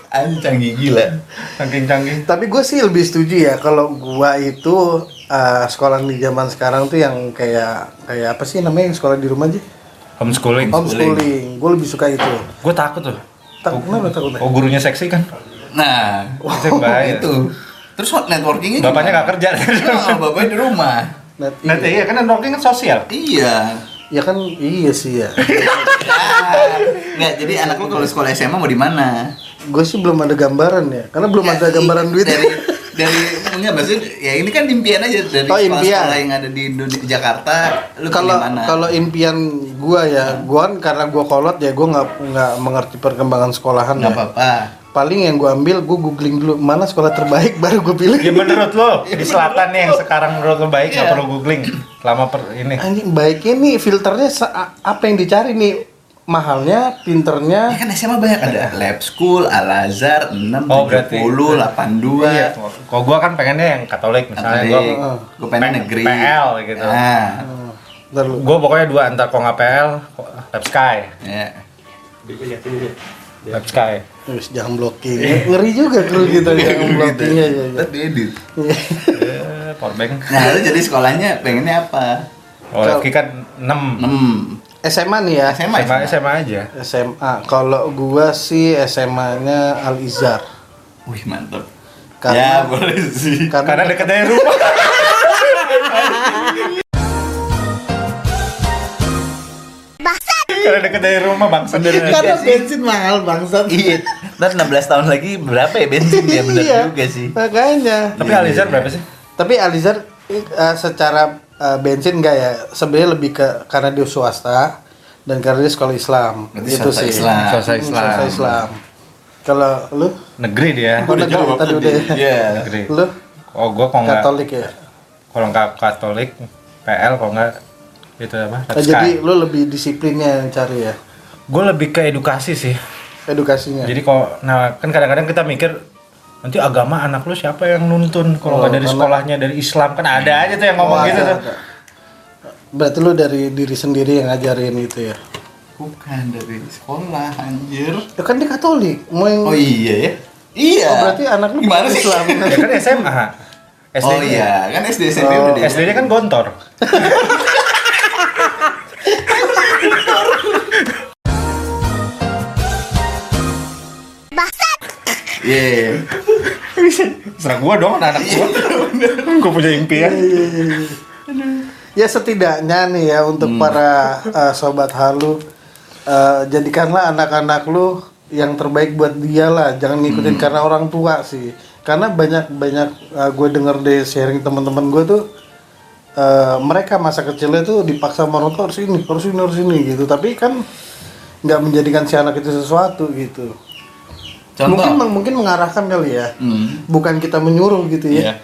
Speaker 1: Anjing canggih gila.
Speaker 3: Saking canggih.
Speaker 2: Tapi gue sih lebih setuju ya kalau gua itu uh, sekolah di zaman sekarang tuh yang kayak kayak apa sih namanya yang sekolah di rumah aja?
Speaker 3: Homeschooling.
Speaker 2: Homeschooling. Gue lebih suka itu.
Speaker 3: Gue takut tuh.
Speaker 2: Tak kenapa takutnya?
Speaker 3: Oh gurunya seksi kan?
Speaker 1: Nah,
Speaker 3: bahaya.
Speaker 1: itu. Terus hot networkingnya
Speaker 3: Bapaknya nggak kerja.
Speaker 1: Oh, bapaknya di rumah.
Speaker 2: Nah,
Speaker 3: Nanti iya kan networking kan sosial.
Speaker 1: Iya.
Speaker 2: Ya kan iya sih ya.
Speaker 1: Ah, Nggak, jadi anak lu kalau sekolah SMA mau di mana?
Speaker 2: gue sih belum ada gambaran ya, karena belum
Speaker 1: Ya,
Speaker 2: ada gambaran duit.
Speaker 1: dari dari enggak maksudnya ya ini kan impian aja dari
Speaker 2: Oh, impian.
Speaker 1: sekolah yang ada di, Indo- di Jakarta lu
Speaker 2: Kalau kalau impian gua ya, gua kan karena gua kolot ya, gua nggak nggak mengerti perkembangan sekolahan
Speaker 1: nggak
Speaker 2: ya.
Speaker 1: apa-apa.
Speaker 2: Paling yang gua ambil, gua googling dulu mana sekolah terbaik, baru gua pilih.
Speaker 3: Ya menurut lo di selatan nih yang sekarang menurut lo baik nggak
Speaker 1: Iya.
Speaker 3: perlu googling selama per ini.
Speaker 2: Anjing baiknya nih filternya apa yang dicari nih? Mahalnya,
Speaker 1: Ya
Speaker 2: pinternya.
Speaker 1: kan SMA banyak ada Lab School, Al Azhar, 6,
Speaker 3: Oh, berarti-
Speaker 1: 70, 82.
Speaker 3: Iya. Kalau gua kan pengennya yang Katolik misalnya gua
Speaker 1: gue pengen negeri.
Speaker 3: PL gitu.
Speaker 1: Nah,
Speaker 3: gua pokoknya dua antar kok nggak PL, kok- Lab Sky,
Speaker 1: ya.
Speaker 3: Lab Sky.
Speaker 2: Terus jangan blocking. Ngeri juga kru kita jangan blocking ya. ya, ya.
Speaker 1: Diedit.
Speaker 3: Eh, powerbank.
Speaker 1: Nah, lu jadi sekolahnya pengennya apa?
Speaker 3: Oh, Lefki kan 6.
Speaker 1: 6.
Speaker 2: SMA nih ya.
Speaker 1: SMA,
Speaker 3: SMA, SMA aja.
Speaker 2: SMA. Kalau gua sih SMA-nya Al Izhar.
Speaker 1: Wih, mantap.
Speaker 2: Karena-
Speaker 1: ya, boleh sih.
Speaker 3: Karena dekat dari rumah. Karena dekat dari rumah bangsa dari
Speaker 2: Karena bensin mahal bangsat.
Speaker 1: Iya. Ntar 16 tahun lagi berapa ya bensin ya? Bener
Speaker 2: Iya.
Speaker 1: juga sih.
Speaker 2: Makanya.
Speaker 3: Tapi Alizar berapa sih?
Speaker 2: Tapi Alizar eh, secara eh, bensin enggak ya? Sebenarnya lebih ke karena dia swasta dan karena dia sekolah Islam.
Speaker 1: Berarti
Speaker 2: itu
Speaker 1: swasta
Speaker 2: sih.
Speaker 1: Islam.
Speaker 3: Swasta
Speaker 2: Hmm,
Speaker 3: Islam.
Speaker 2: swasta Islam. Kalau lu
Speaker 3: Negeri dia.
Speaker 2: Oh, negeri tadi udah ya.
Speaker 1: Iya.
Speaker 3: Negeri.
Speaker 2: Lu
Speaker 3: Oh, gua kalau nggak
Speaker 2: Katolik ya.
Speaker 3: kalau nggak Katolik, PL kalau nggak itu apa?
Speaker 2: Nah,
Speaker 3: Lab
Speaker 2: jadi lu lebih disiplinnya yang cari ya
Speaker 3: Gue lebih ke edukasi sih.
Speaker 2: edukasinya.
Speaker 3: Jadi kalau nah kan kadang-kadang kita mikir nanti agama anak lu siapa yang nuntun kalau
Speaker 2: Oh,
Speaker 3: nggak dari
Speaker 2: karena-
Speaker 3: sekolahnya dari Islam kan ada aja tuh yang ngomong
Speaker 2: Oh,
Speaker 3: gitu
Speaker 2: ada,
Speaker 3: tuh.
Speaker 2: ada. Berarti lu dari diri sendiri yang ngajarin gitu ya.
Speaker 1: Bukan dari sekolah, anjir.
Speaker 2: Ya kan dia Katolik. Mau yang
Speaker 1: Oh iya ya? Iya.
Speaker 2: Oh, berarti anak lu
Speaker 1: gimana sih?
Speaker 2: Islam.
Speaker 3: Ya kan SMA. SD
Speaker 1: Oh iya, kan SD SMP
Speaker 2: Oh.
Speaker 1: udah di
Speaker 3: SD-nya kan gontor.
Speaker 1: Iya.
Speaker 3: Serah gua dong anak gua. gua punya impian.
Speaker 2: Ya setidaknya nih ya untuk para uh, sobat halu uh, jadikanlah anak-anak lu yang terbaik buat dia lah. Jangan ngikutin karena orang tua sih. Karena banyak banyak uh, gue denger deh sharing teman-teman gue tuh uh, mereka masa kecilnya tuh dipaksa orang tua harus ini, harus ini, harus ini gitu. Tapi kan nggak menjadikan si anak itu sesuatu gitu.
Speaker 1: Contoh.
Speaker 2: Mungkin mungkin mengarahkan kali ya.
Speaker 1: Hmm.
Speaker 2: Bukan kita menyuruh gitu ya.
Speaker 1: Iya.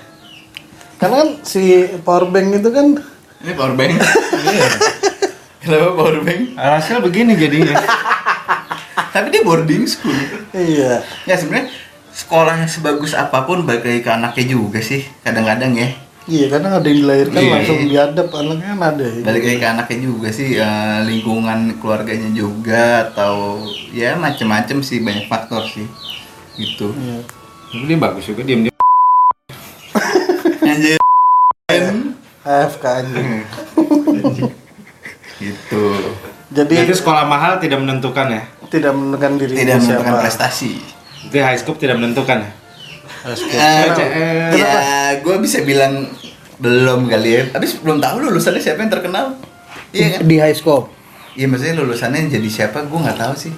Speaker 2: Karena kan si powerbank itu kan
Speaker 1: Ini power bank. Kenapa power bank?
Speaker 3: Hasil begini jadinya.
Speaker 1: Tapi dia boarding school.
Speaker 2: iya.
Speaker 1: Ya sebenarnya sekolahnya sebagus apa pun balik lagi ke anaknya juga sih kadang-kadang ya.
Speaker 2: Iya, karena ada yang dilahirkan
Speaker 1: Iya.
Speaker 2: langsung diadap anaknya kan ada. ya.
Speaker 1: Balik lagi ke anaknya juga sih eh, lingkungan keluarganya juga atau ya macem-macem sih banyak faktor sih. Gitu.
Speaker 2: Iya.
Speaker 3: Tapi dia bagus juga diam diam.
Speaker 1: Anjir.
Speaker 2: AFK anjing.
Speaker 1: gitu.
Speaker 2: Jadi
Speaker 3: Jadi sekolah mahal tidak menentukan ya.
Speaker 2: tidak menentukan diri
Speaker 1: Tidak
Speaker 2: siapa.
Speaker 1: menentukan prestasi.
Speaker 3: Jadi high school tidak menentukan ya.
Speaker 1: Eh, ya, gue bisa bilang belum kali ya. Tapi belum tahu lulusannya siapa yang terkenal. Iya kan?
Speaker 2: Di high school.
Speaker 1: Iya maksudnya lulusannya jadi siapa gue nggak tahu sih.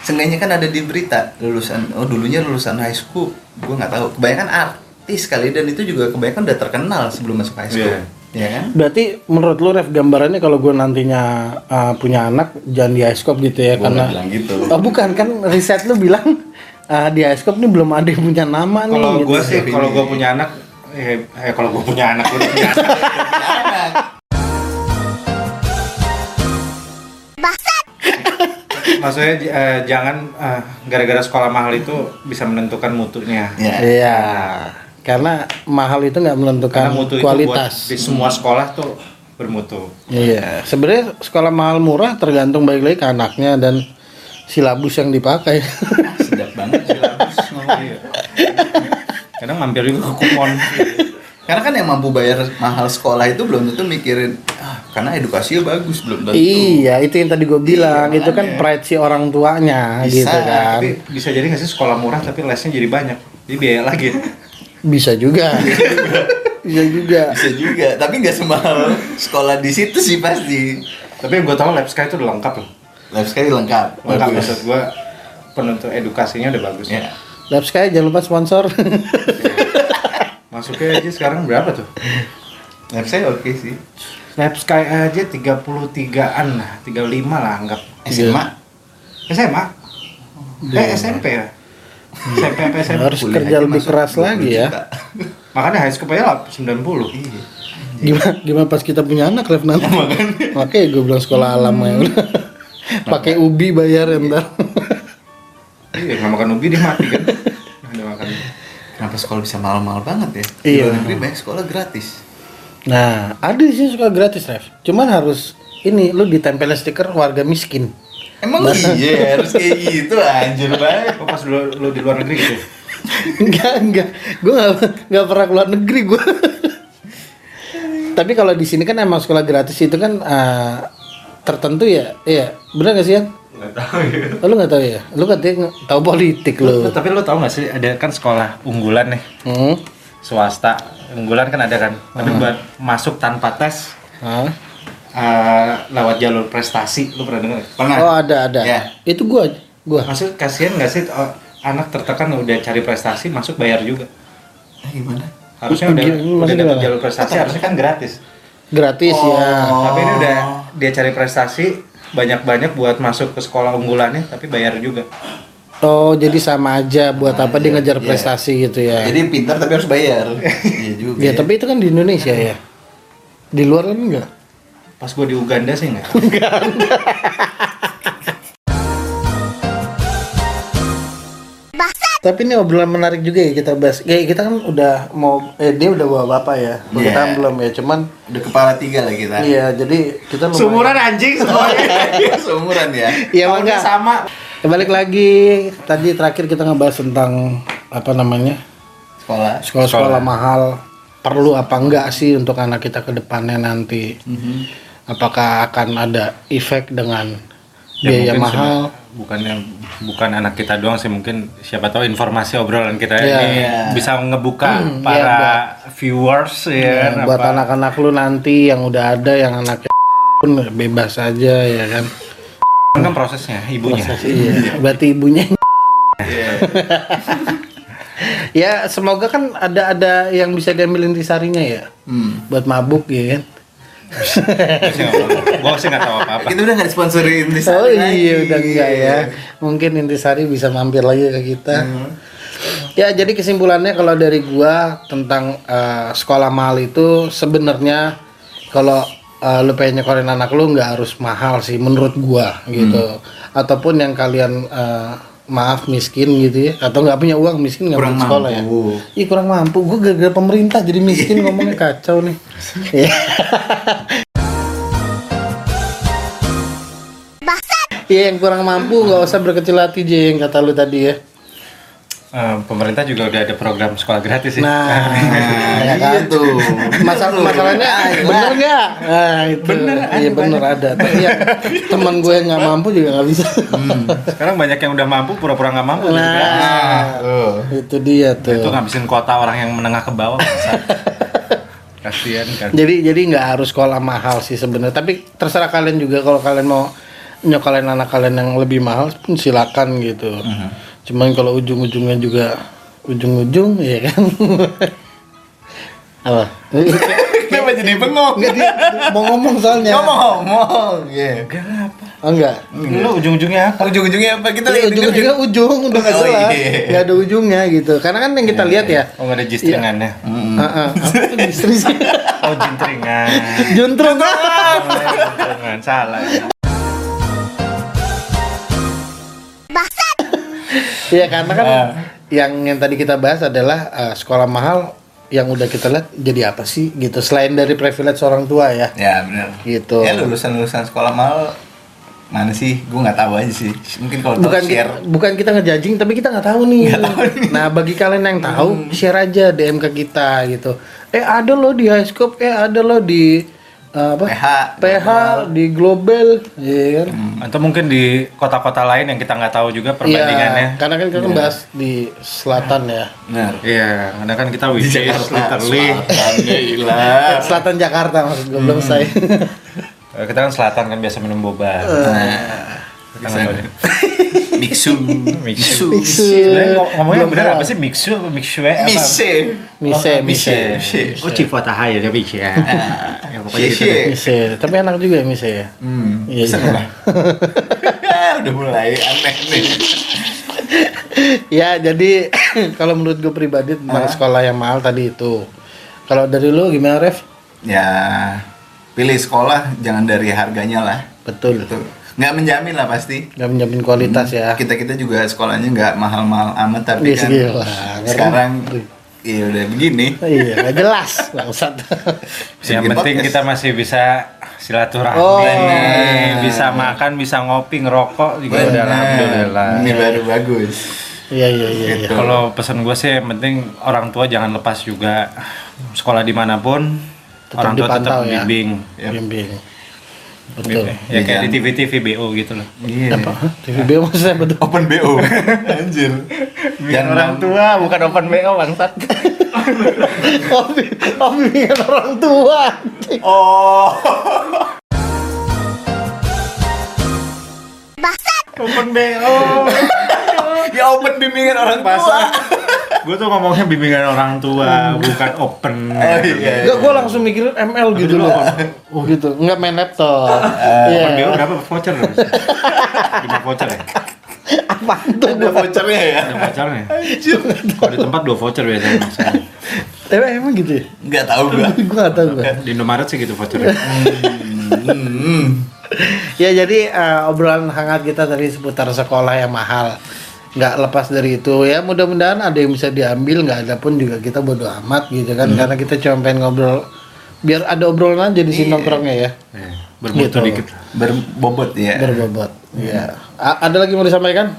Speaker 1: Seenggaknya kan ada di berita lulusan oh dulunya lulusan high school gue nggak tahu kebanyakan artis kali dan itu juga kebanyakan udah terkenal sebelum masuk high school
Speaker 3: Iya.
Speaker 1: ya kan
Speaker 2: Berarti menurut lu ref gambarannya kalau gue nantinya uh, punya anak jangan di high school gitu ya
Speaker 1: Gua
Speaker 2: karena
Speaker 1: nggak bilang gitu
Speaker 2: Oh bukan kan riset lu bilang uh, di school ini belum ada yang punya nama nih
Speaker 3: Kalau
Speaker 2: gitu.
Speaker 3: gua sih kalau gua punya anak eh, eh kalau gua punya anak udah punya anak. Maksudnya eh, jangan eh, gara-gara sekolah mahal itu bisa menentukan mutunya.
Speaker 1: ya
Speaker 2: Iya. Karena mahal itu nggak menentukan
Speaker 3: Karena mutu
Speaker 2: kualitas.
Speaker 3: itu buat di semua sekolah tuh bermutu.
Speaker 2: Iya, sebenarnya sekolah mahal murah tergantung balik lagi ke anaknya dan silabus yang dipakai.
Speaker 1: sedap banget silabus ngomong.
Speaker 3: Iya. Kadang mampir juga ke kupon.
Speaker 1: karena kan yang mampu bayar mahal sekolah itu belum tentu mikirin ah karena edukasinya bagus belum tentu
Speaker 2: iya, itu yang tadi gue bilang,
Speaker 1: Iya,
Speaker 2: itu kan
Speaker 1: makanya.
Speaker 2: pride si orang tuanya
Speaker 1: Bisa,
Speaker 2: gitu kan.
Speaker 3: Tapi bisa jadi nggak sih sekolah murah tapi lesnya jadi banyak. Jadi biaya lagi.
Speaker 2: Bisa juga. Bisa juga.
Speaker 1: bisa juga tapi nggak semahal sekolah di situ sih pasti
Speaker 3: Tapi yang gue tahu lab sky itu udah lengkap loh.
Speaker 1: lab sekali lengkap
Speaker 3: Lengkap
Speaker 1: Bagus.
Speaker 3: maksud gue penuntut edukasinya udah bagus.
Speaker 1: ya
Speaker 2: Lab Sky jangan lupa sponsor.
Speaker 3: Masuknya aja sekarang berapa tuh?
Speaker 1: lab saya oke sih
Speaker 3: Lab Sky aja 33-an lah, 35 lah anggap.
Speaker 1: SMA
Speaker 3: SMA? Eh SMP ya? SMP apa SMP?
Speaker 2: Harus
Speaker 1: kuliah
Speaker 2: kerja lebih keras
Speaker 1: 20
Speaker 2: lagi ya.
Speaker 3: Makanya high school aja lah 90.
Speaker 1: iya
Speaker 2: Gimana gimana pas kita punya anak Rev nanti? Makanya gue bilang sekolah alam ya. Pakai ubi bayar ya, ntar.
Speaker 3: Iya, nggak makan ubi dia mati kan. Ada makan.
Speaker 1: kenapa sekolah bisa mahal-mahal banget ya
Speaker 2: Iya.
Speaker 1: di luar negeri banyak sekolah gratis
Speaker 2: Nah, ada di sini suka gratis, Rev. Cuman harus ini lu ditempelin stiker warga miskin.
Speaker 1: emang iya harus kayak gitu anjir banget
Speaker 3: pas lu, lu di luar negeri gitu. ya?
Speaker 2: enggak, enggak. Gue enggak, enggak pernah keluar negeri gue. Tapi kalau di sini kan emang sekolah gratis itu kan eh, tertentu ya. Iya, benar gak sih, Yan?
Speaker 3: Nggak tahu ya.
Speaker 2: Oh, lu gak tahu ya? Lu katanya tahu politik lu.
Speaker 3: Lu- Tapi lu tahu nggak sih ada kan sekolah unggulan nih
Speaker 2: Hmm.
Speaker 3: swasta unggulan kan ada kan tapi buat masuk tanpa tes
Speaker 2: Hah?
Speaker 3: eh, lewat jalur prestasi lu pernah dengar nggak?
Speaker 1: pernah
Speaker 2: Oh, ada, ada.
Speaker 1: Ya.
Speaker 2: Itu gua gua.
Speaker 3: maksud kasihan nggak sih oh, anak tertekan udah cari prestasi masuk bayar juga
Speaker 1: Ah, gimana
Speaker 3: harusnya udah
Speaker 2: Gimana-
Speaker 3: udah dapat jalur prestasi harusnya kan gratis
Speaker 2: Gratis ya.
Speaker 1: Oh.
Speaker 3: tapi ini udah dia cari prestasi banyak-banyak buat masuk ke sekolah unggulannya tapi bayar juga
Speaker 2: Oh, jadi sama aja buat apa dia ngejar
Speaker 1: Iya.
Speaker 2: prestasi gitu ya.
Speaker 1: jadi pintar tapi harus bayar iya juga
Speaker 2: Ya, tapi itu kan di Indonesia ya. Di luar kan enggak.
Speaker 3: pas gua di Uganda sih nggak
Speaker 2: Tapi ini obrolan menarik juga ya kita bahas. Kayak kita kan udah mau eh dia udah bawa bapak ya.
Speaker 1: Iya.
Speaker 2: Kita belum ya, cuman
Speaker 1: udah kepala tiga lah kita
Speaker 2: iya jadi kita lumayan-
Speaker 3: Sumuran anjing semuanya.
Speaker 1: seumuran ya
Speaker 2: Iya enggak.
Speaker 3: sama.
Speaker 2: Ya, balik lagi tadi terakhir kita ngebahas tentang apa namanya?
Speaker 1: sekolah
Speaker 2: Sekolah-sekolah mahal perlu apa enggak sih untuk anak kita ke depannya nanti? Apakah akan ada efek dengan
Speaker 3: Ya,
Speaker 2: biaya
Speaker 3: mungkin
Speaker 2: mahal?
Speaker 3: sebe- bukannya bukan anak kita doang sih mungkin siapa tahu informasi obrolan kita
Speaker 2: Iya.
Speaker 3: ini
Speaker 1: Iya.
Speaker 3: bisa ngebuka
Speaker 2: Hmm,
Speaker 3: para
Speaker 2: iya,
Speaker 3: viewers ya
Speaker 2: Ya, buat
Speaker 3: apa-
Speaker 2: anak-anak lu nanti yang udah ada yang anaknya pun bebas aja ya kan.
Speaker 3: kan prosesnya ibunya
Speaker 2: Iya, berarti ibunya. ya semoga kan ada ada yang bisa diambil intisarinya ya
Speaker 1: hmm.
Speaker 2: buat mabuk ya kan.
Speaker 3: Gue sih nggak tahu apa apa
Speaker 1: kita udah nggak disponsorin di
Speaker 2: Oh iya udah enggak ya. Mungkin intisari bisa mampir lagi ke kita. Ya jadi kesimpulannya kalau dari gua tentang eh, sekolah mahal itu sebenarnya kalau eh, lu pengen nyekolin anak lu nggak harus mahal sih menurut gua gitu. Ataupun yang kalian eh, maaf miskin gitu ya atau nggak punya uang miskin nggak punya sekolah ya. Ih kurang mampu. Gua gara-gara pemerintah jadi miskin ngomongnya kacau nih. Iya. Iya yang kurang mampu nggak usah berkecil hati J yang kata lu tadi ya.
Speaker 3: Eh, pemerintah juga udah ada program sekolah gratis sih
Speaker 2: Nah, ya
Speaker 1: iya
Speaker 2: kan?
Speaker 1: tuh
Speaker 2: Masalah masalahnya bener nggak? Nah itu.
Speaker 3: Bener, ada
Speaker 2: iya bener ada. Tapi ya teman gue yang nggak mampu juga nggak bisa.
Speaker 3: sekarang banyak yang udah mampu pura-pura nggak mampu gitu kan.
Speaker 2: Nah,
Speaker 1: tuh
Speaker 2: itu dia tuh.
Speaker 3: itu ngabisin kuota orang yang menengah ke bawah kasihan kan
Speaker 2: Jadi jadi nggak harus sekolah mahal sih sebenarnya. Tapi terserah kalian juga kalau kalian mau nyokolin anak kalian yang lebih mahal pun silakan gitu. Cuman kalau ujung-ujungnya juga ujung-ujung ya kan. Apa?
Speaker 1: kenapa jadi bengong
Speaker 2: Nggak, dia, mau ngomong soalnya.
Speaker 1: ngomong ya
Speaker 2: Oh, enggak.
Speaker 3: lu ujung-ujungnya apa
Speaker 1: ujung-ujungnya apa kita
Speaker 2: Iya,
Speaker 1: lagi
Speaker 2: ujung-ujungnya ujung udah nggak
Speaker 1: Oh,
Speaker 2: jelas,
Speaker 1: iya.
Speaker 2: nggak ada ujungnya gitu. Karena kan yang kita lihat ya,
Speaker 3: oh nggak ada jistringannya
Speaker 2: Heeh. apa tuh istri sih?
Speaker 3: oh jintringan
Speaker 2: Juntrung.
Speaker 3: jintringan salah
Speaker 2: Iya karena kan yang yang tadi kita bahas adalah eh, sekolah mahal yang udah kita lihat jadi apa sih gitu selain dari privilege orang tua ya
Speaker 1: Ya benar.
Speaker 2: Gitu.
Speaker 1: Ya lulusan lulusan sekolah mahal mana sih? Gue nggak tahu aja sih. Mungkin kalau tahu
Speaker 2: bukan
Speaker 1: share.
Speaker 2: kita, bukan kita ngejajing tapi kita nggak tahu nih. Nah bagi kalian yang tahu share aja DM ke kita gitu. Eh ada loh di high scope, eh ada loh di apa?
Speaker 1: PH,
Speaker 2: PH di global, ya kan?
Speaker 3: Atau mungkin di kota-kota lain yang kita nggak tahu juga perbandingannya.
Speaker 2: Iya, karena kan kita bahas di selatan ya.
Speaker 1: Benar.
Speaker 3: Iya, karena kan kita
Speaker 1: Di
Speaker 3: which is
Speaker 1: Jakarta
Speaker 3: literally
Speaker 1: Selatan, ya.
Speaker 2: Selatan Jakarta maksud gue belum saya.
Speaker 3: Eh, kita kan selatan kan biasa minum boba.
Speaker 1: Nah, Mixu.
Speaker 3: Mixu.
Speaker 2: Mixu.
Speaker 3: Ngomongnya
Speaker 2: Belum
Speaker 3: bener
Speaker 2: tahu.
Speaker 3: apa sih mixu apa mixu?
Speaker 1: Mise.
Speaker 2: Mise,
Speaker 3: Oh,
Speaker 2: mise.
Speaker 1: Mise.
Speaker 3: Oh, Cipota ya dia mixu ya. Ya pokoknya gitu.
Speaker 2: Mise, tapi enak juga ya mise ya.
Speaker 1: Hmm.
Speaker 2: Iya, iya.
Speaker 1: Udah mulai aneh nih.
Speaker 2: ya jadi kalau menurut gue pribadi tentang sekolah yang mahal tadi itu. Kalau dari lu gimana Ref?
Speaker 1: Ya pilih sekolah jangan dari harganya lah.
Speaker 2: Betul.
Speaker 1: Gitu. Nggak menjamin lah pasti.
Speaker 2: Gak menjamin kualitas ya.
Speaker 1: Kita kita juga sekolahnya nggak mahal-mahal amat tapi
Speaker 2: Iya,
Speaker 1: kan
Speaker 2: gila.
Speaker 1: sekarang iya udah begini.
Speaker 2: iya, gak jelas bangsat.
Speaker 3: Yang penting
Speaker 1: podcast.
Speaker 3: kita masih bisa silaturahmi,
Speaker 2: Oh,
Speaker 3: bisa makan, bisa ngopi, ngerokok juga udah
Speaker 1: Benar.
Speaker 3: alhamdulillah.
Speaker 1: Ini baru bagus.
Speaker 2: Iya iya iya. iya.
Speaker 1: Gitu.
Speaker 3: Kalau pesan gue sih yang penting orang tua jangan lepas juga sekolah di mana pun
Speaker 2: Tetap
Speaker 3: orang tua tetap
Speaker 2: ya.
Speaker 3: bimbing.
Speaker 1: Yap.
Speaker 2: Bimbing. Betul.
Speaker 3: Ya kayak di
Speaker 1: Iya.
Speaker 3: TV TV BO gitu loh.
Speaker 1: Iya.
Speaker 2: Apa? TVB maksudnya betul.
Speaker 1: Open BO. Anjir. Dan
Speaker 3: orang tua bukan open BO bangsat.
Speaker 2: Oh, bi- bimbingan orang tua.
Speaker 1: Oh.
Speaker 3: open BO.
Speaker 1: ya open bimbingan orang tua.
Speaker 3: Gue tuh ngomongnya bimbingan orang tua, bukan open.
Speaker 1: Oh iya.
Speaker 2: Enggak, gue langsung mikirin ML gitu loh. Oh gitu, enggak main laptop.
Speaker 3: Open BO
Speaker 2: Iya.
Speaker 3: berapa voucher? Lima voucher ya?
Speaker 2: Apaan tuh?
Speaker 1: Ada vouchernya ya?
Speaker 3: Ada vouchernya. Kalau di tempat dua voucher biasanya. maksudnya.
Speaker 2: Eh, emang gitu ya?
Speaker 1: Enggak tahu gua.
Speaker 2: gue gak tau gue.
Speaker 3: Di Indomaret sih gitu vouchernya.
Speaker 1: Hmm.
Speaker 2: Ya jadi eh, obrolan hangat kita tadi seputar sekolah yang mahal. Nggak lepas dari itu. Ya mudah-mudahan ada yang bisa diambil nggak ada pun juga kita bodo amat gitu kan. Karena kita cuma pengen ngobrol biar ada obrolan aja di sini nongkrongnya ya.
Speaker 3: Eh, Bermutu
Speaker 2: Gitu.
Speaker 3: dikit.
Speaker 1: Berbobot ya.
Speaker 2: berbobot ya A- ada lagi mau disampaikan?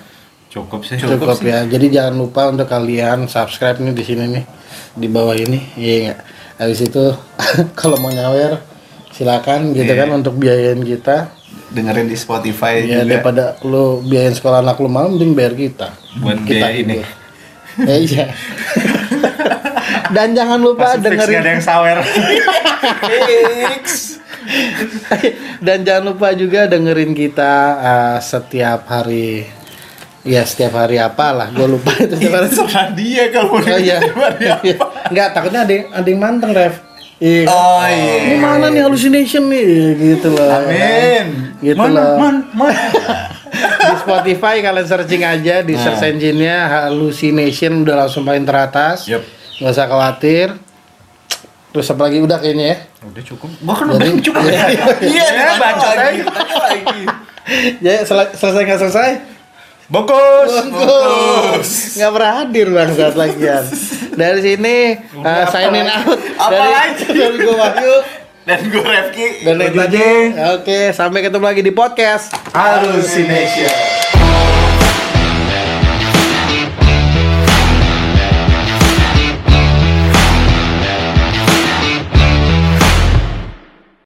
Speaker 3: Cukup sih.
Speaker 2: cukup, ya. Jadi jangan lupa untuk kalian subscribe nih di sini nih di bawah ini. Iya nggak? Habis itu kalau mau nyawer silakan gitu kan untuk biayain kita
Speaker 1: Dengerin di Spotify
Speaker 2: ya
Speaker 1: juga.
Speaker 2: daripada lu biayain sekolah anak lu malam mending bayar kita.
Speaker 3: Buat
Speaker 2: kita
Speaker 3: biaya ini.
Speaker 2: ya. Iya. Dan jangan lupa
Speaker 3: fix
Speaker 2: dengerin.
Speaker 3: ada yang sawer.
Speaker 2: dan jangan lupa juga dengerin kita uh, setiap hari. Ya setiap hari apalah. Gue lupa itu setiap hari.
Speaker 1: Serah dia kalau
Speaker 2: oh iya.
Speaker 1: dengerin
Speaker 2: Iya. nggak takutnya ada yang ada yang manteng ref iya
Speaker 1: Oh iya.
Speaker 2: ini mana nih hallucination nih gitu loh
Speaker 1: Amin.
Speaker 2: gitu loh di Spotify kalian searching aja di search engine-nya hallucination udah langsung paling teratas
Speaker 1: Yup.
Speaker 2: nggak usah khawatir terus apa lagi udah kayaknya ya
Speaker 3: Udah cukup. Gua kan udah cukup.
Speaker 2: Iya,
Speaker 1: Iya,
Speaker 3: Ya,
Speaker 1: ditanya
Speaker 3: bacot
Speaker 1: lagi, lagi.
Speaker 2: ya sel- selesai nggak selesai
Speaker 3: Bungkus.
Speaker 2: Bungkus. Nggak pernah hadir bang saat lagian. Dari sini uh, signing out
Speaker 1: Apa
Speaker 2: dari,
Speaker 1: lagi?
Speaker 2: dari gue Wahyu
Speaker 1: Dan gue Refki.
Speaker 2: dan tadi. Oke, sampai ketemu lagi di podcast.
Speaker 1: Hallucination.